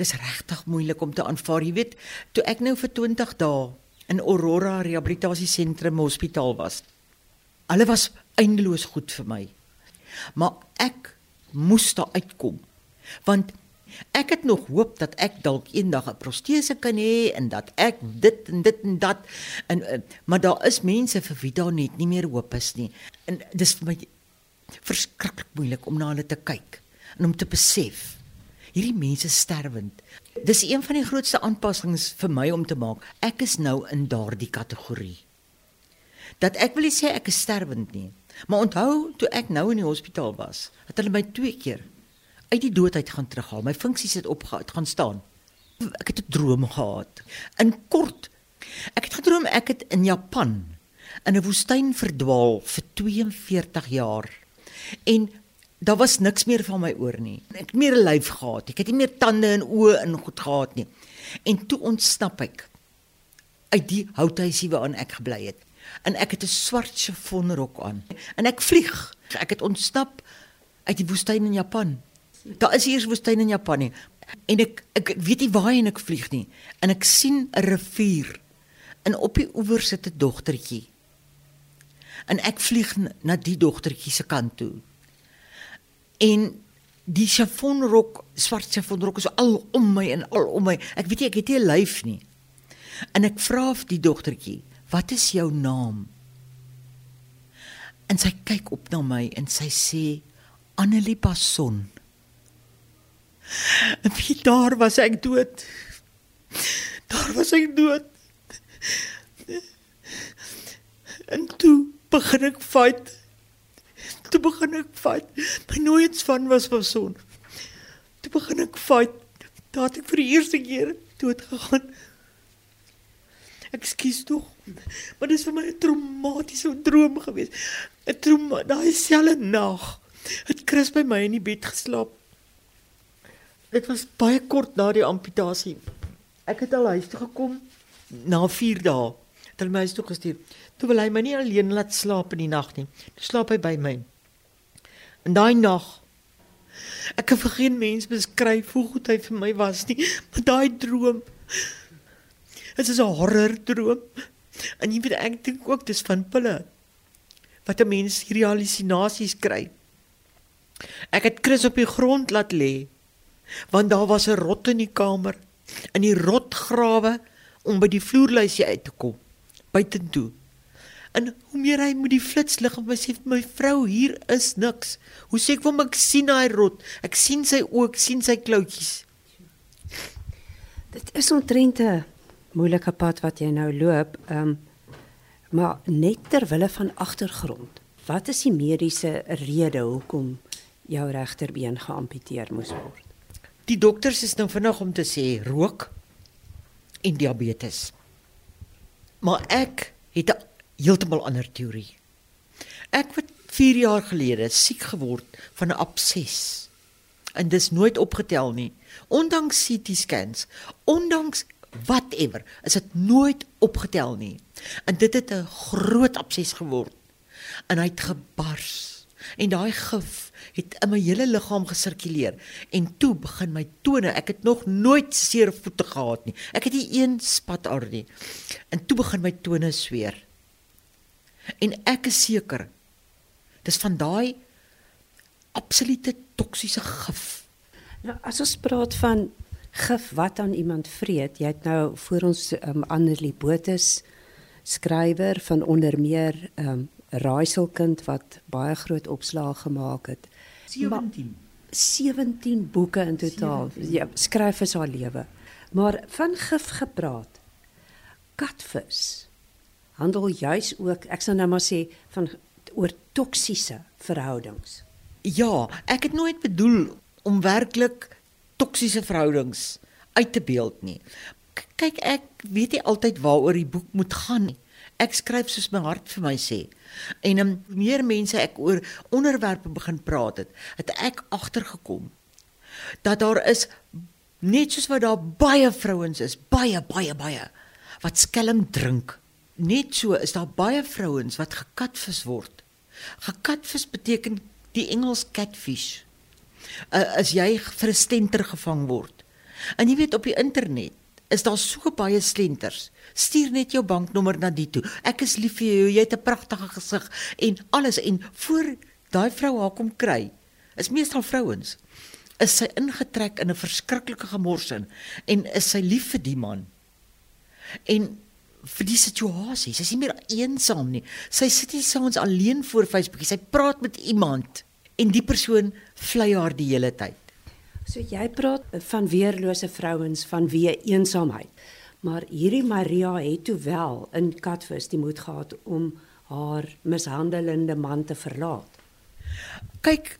Dis regtig moeilik om te aanvaar, jy weet, toe ek nou vir 20 dae in Aurora Rehabilitasiesentrum Hospitaal was. Hulle was eindeloos goed vir my. Maar ek moes daar uitkom. Want ek het nog hoop dat ek dalk eendag 'n protese kan hê en dat ek dit en dit en dat en eh, maar daar is mense vir wie daar net nie meer hoop is nie. En dis vir my verskriklik moeilik om na hulle te kyk en om te besef hierdie mense sterwend. Dis een van die grootste aanpassings vir my om te maak. Ek is nou in daardie kategorie. Dat ek wil sê ek is sterwend nie. Maar onthou toe ek nou in die hospitaal was, het hulle my twee keer uit die dood uit gaan terughaal. My funksies het opgegaan, gaan staan. Ek het 'n droom gehad. In kort, ek het gedroom ek het in Japan in 'n woestyn verdwaal vir 42 jaar. En daar was niks meer van my oor nie. Ek het meer 'n lyf gehad. Ek het nie meer tande en oë in goed gehad nie. En toe ontsnap ek uit die houthuisie waarin ek gebly het. En ek het 'n swart chiffonrok aan. En ek vlieg. Ek het ontsnap uit die woestyn in Japan. Daar is hier woestyn in Japan nie. En ek ek weet nie waarheen ek vlieg nie. En ek sien 'n rivier. En op die oewer sit 'n dogtertjie. En ek vlieg na die dogtertjie se kant toe en die chiffonrok swart chiffonrok is al om my en al om my. Ek weet nie ek het nie 'n lyf nie. En ek vra vir die dogtertjie wat is jou naam? En sy kyk op na my en sy sê Annelie Passon. En wie daar was ek dood. Daar was ek dood. En toe begin ek fight Toe begin ek fight. My nooits van was van son. Toe begin ek fight. Daar het ek vir die eerste keer dood gegaan. Ekskuus tog. Maar dit is vir my 'n traumatiese droom gewees. 'n Droom daai selfe nag. Het Chris by my in die bed geslaap. Dit was baie kort na die amputasie. Ek het al huis toe gekom na 4 dae. Het hulle my huis toe gestuur. Toe wil hy my nie alleen laat slaap in die nag nie. Toe slaap hy by my. En daai nag ek kan vir geen mens beskryf hoe goed hy vir my was nie, maar daai droom dit is 'n horror droom. En jy weet ek dink ook dis van pille wat 'n mens hierdie halusinasies kry. Ek het Chris op die grond laat lê want daar was 'n rot in die kamer in die rotgrawe om by die vloerluisie uit te kom buitentoe. En hoe meer hy moet die flits lig op my sê my vrou hier is niks. Hoe sê ek hom ek sien daai rot. Ek sien sy ook, sien sy kloutjies. Dit is omtrent 'n moeilike pad wat jy nou loop. Ehm um, maar net ter wille van agtergrond. Wat is die mediese rede hoekom jou regterbeen geamputeer moes word? Die dokters is nou vinnig om te sê rook en diabetes. Maar ek het 'n heeltemal ander teorie. Ek het 4 jaar gelede siek geword van 'n abses. En dis nooit opgetel nie. Ondanks CT scans, ondanks whatever, is dit nooit opgetel nie. En dit het 'n groot abses geword. En hy het gebars. En daai gif het in my hele liggaam gesirkuleer en toe begin my tone, ek het nog nooit seer voete gehad nie. Ek het nie een spat ar nie. En toe begin my tone sweer. En ek is seker dis van daai absolute toksiese gif. Nou as ons praat van gif wat aan iemand vreet, jy het nou voor ons um, Annelie Botus skrywer van onder meer um Raaiselkind wat baie groot opslae gemaak het. 17 Ma 17 boeke in totaal. 17. Ja, skryf vir haar lewe. Maar van gif gepraat. Katvis handel juis ook, ek sal nou maar sê van oor toksiese verhoudings. Ja, ek het nooit bedoel om werklik toksiese verhoudings uit te beeld nie. Kyk, ek weet nie altyd waaroor die boek moet gaan nie. Ek skryf soos my hart vir my sê. En om meer mense ek oor onderwerpe begin praat het, het ek agtergekom dat daar is net soos wat daar baie vrouens is, baie baie baie wat skelm drink net so is daar baie vrouens wat gekatvis word. Gekatvis beteken die Engels catfish. Uh, as jy vir 'n stenter gevang word En jy weet op die internet is daar so baie slenters. Stuur net jou banknommer na die toe. Ek is lief vir jou. Jy het 'n pragtige gesig en alles en voor daai vrou haar kom kry, is meestal vrouens. Is sy ingetrek in 'n verskriklike gemorsin en is sy lief vir die man? En vir die situasie, sy is nie meer eensaam nie. Sy sit nie saans alleen voor Facebook, sy praat met iemand en die persoon vlei haar die hele tyd. So jy praat van weerlose vrouens van wie eensaamheid. Maar hierdie Maria het toe wel in Katvis die moed gehad om haar mishandelende man te verlaat. Kyk,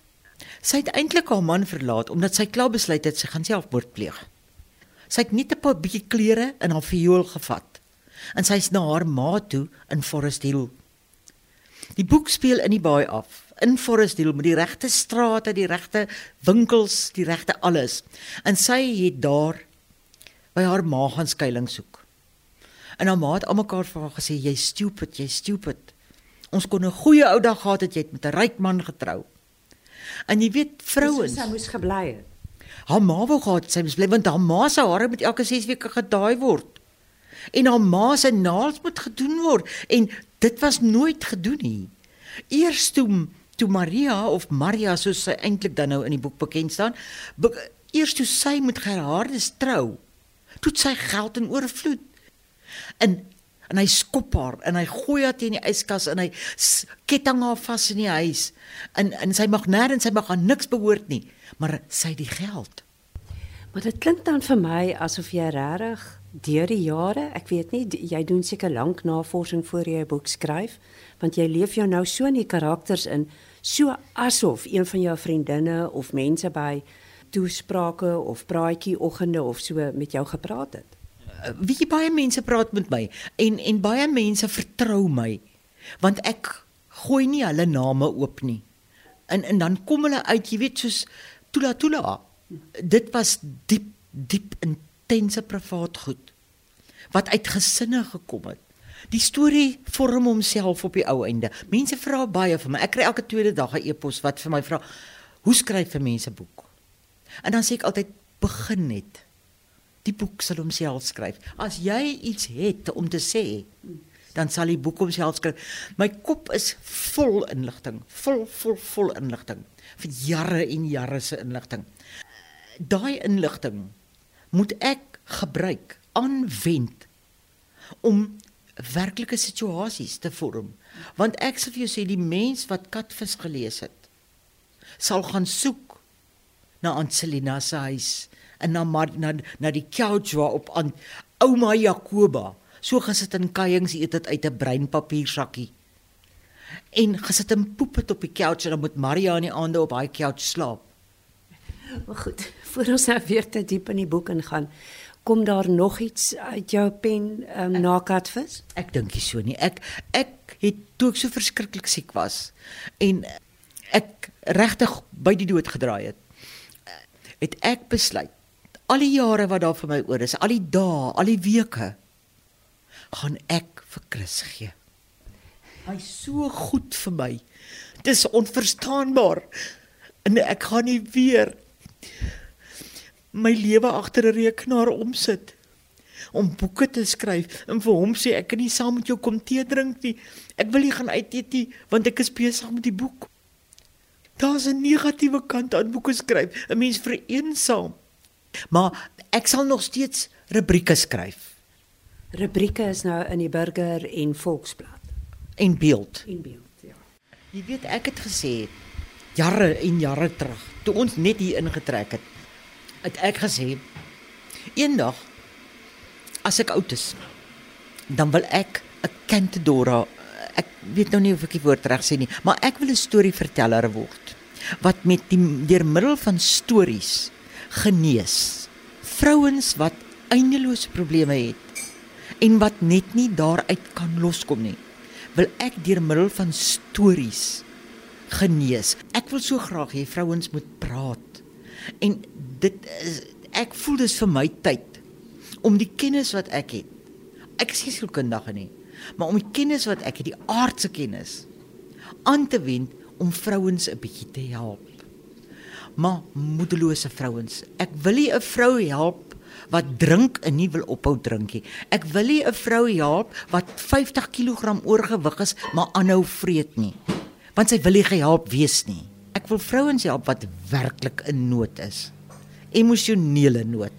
sy het eintlik haar man verlaat omdat sy klaar besluit het sy gaan selfmoord pleeg. Sy het net 'n paar bietjie klere in haar viool gevat en sy's na haar ma toe in Forest Hill. Die boek speel in die baai af in Forest Hill met die regte strate, die regte winkels, die regte alles. En sy het daar by haar ma gaan skuilings soek. En haar ma het almekaar vir haar gesê jy stupid, jy stupid. Ons kon 'n goeie ou dag gehad het jy het met 'n ryk man getrou. En jy weet vrouens, sy moes gebly het. Haar ma wou gehad sy moes bly want haar ma se hare moet elke 6 weke gedaai word. En haar ma se naels moet gedoen word en dit was nooit gedoen nie. Eers toe toe Maria of Maria soos sy eintlik dan nou in die boek bekend staan, be eers toe sy met Gerhardus trou, toe sy geld in oorvloed. En en hy skop haar en hy gooi haar teen die yskas en hy ketting haar vas in die huis. En en sy mag nêrens sy mag aan niks behoort nie, maar sy het die geld. Maar dit klink dan vir my asof jy regtig deur die jare, ek weet nie, jy doen seker lank navorsing voor jy 'n boek skryf, want jy leef jou nou so in die karakters in so asof een van jou vriendinne of mense by toesprake of praatjie oggende of so met jou gepraat het. Uh, wie baie mense praat met my en en baie mense vertrou my want ek gooi nie hulle name oop nie. En en dan kom hulle uit, jy weet soos Tula Tula. Dit was diep diep intense privaat goed wat uit gesinne gekom het. Die storie vorm homself op die ou einde. Mense vra baie vir my. Ek kry elke tweede dag 'n e-pos wat vir my vra: "Hoe skryf 'n mens 'n boek?" En dan sê ek altyd: "Begin net. Die boek sal homself skryf. As jy iets het om te sê, dan sal die boek homself skryf. My kop is vol inligting, vol vol vol inligting vir jare en jare se inligting. Daai inligting moet ek gebruik, aanwend om werklike situasies te vorm. Want ek sê vir jou sê die mens wat Katvis gelees het, sal gaan soek na Anselina se huis en na na na die couch waarop aan ouma Jakoba so gesit in kuiings eet dit uit 'n breinpapiersakkie. En gesit en poep het op die couch en dan moet Maria aan die aande op daai couch slaap. Maar goed, voor ons nou weer te diep in die boek ingaan, kom daar nog iets uit jou pen um, na Katvis? Ek dink nie so nie. Ek ek het toe ek so verskriklik siek was en ek regtig by die dood gedraai het. Het ek besluit al die jare wat daar vir my oor is, al die dae, al die weke gaan ek vir Chris gee. Hy's so goed vir my. Dis onverstaanbaar. En ek gaan nie weer my lewe agter 'n rekenaar omsit om boeke te skryf en vir hom sê ek kan nie saam met jou kom tee drink nie. Ek wil nie gaan uit eet nie want ek is besig met die boek. Daar's 'n negatiewe kant aan boeke skryf. 'n Mens vereensaam. Maar ek sal nog steeds rubrieke skryf. Rubrieke is nou in die Burger en Volksblad en beeld. en beeld, ja. Jy weet ek het gesê jare en jare terug toe ons net hier ingetrek het het ek gesê eendag as ek oud is dan wil ek 'n Cantadora ek weet nou nie of ek die woord reg sê nie maar ek wil 'n storieverteller word wat met die deur middel van stories genees vrouens wat eindelose probleme het en wat net nie daaruit kan loskom nie wil ek deur middel van stories genees. Ek wil so graag hê vrouens moet praat en dit is ek voel dis vir my tyd om die kennis wat ek het. Ek is nie sielkundige nie, maar om die kennis wat ek het, die aardse kennis aan te wend om vrouens 'n bietjie te help. Maar moedelose vrouens. Ek wil nie 'n vrou help wat drink en nie wil ophou drink nie. Ek wil nie 'n vrou help wat 50 kg oorgewig is maar aanhou vreet nie. Want sy wil nie gehelp wees nie. Ek wil vrouens help wat werklik in nood is. Emosionele nood.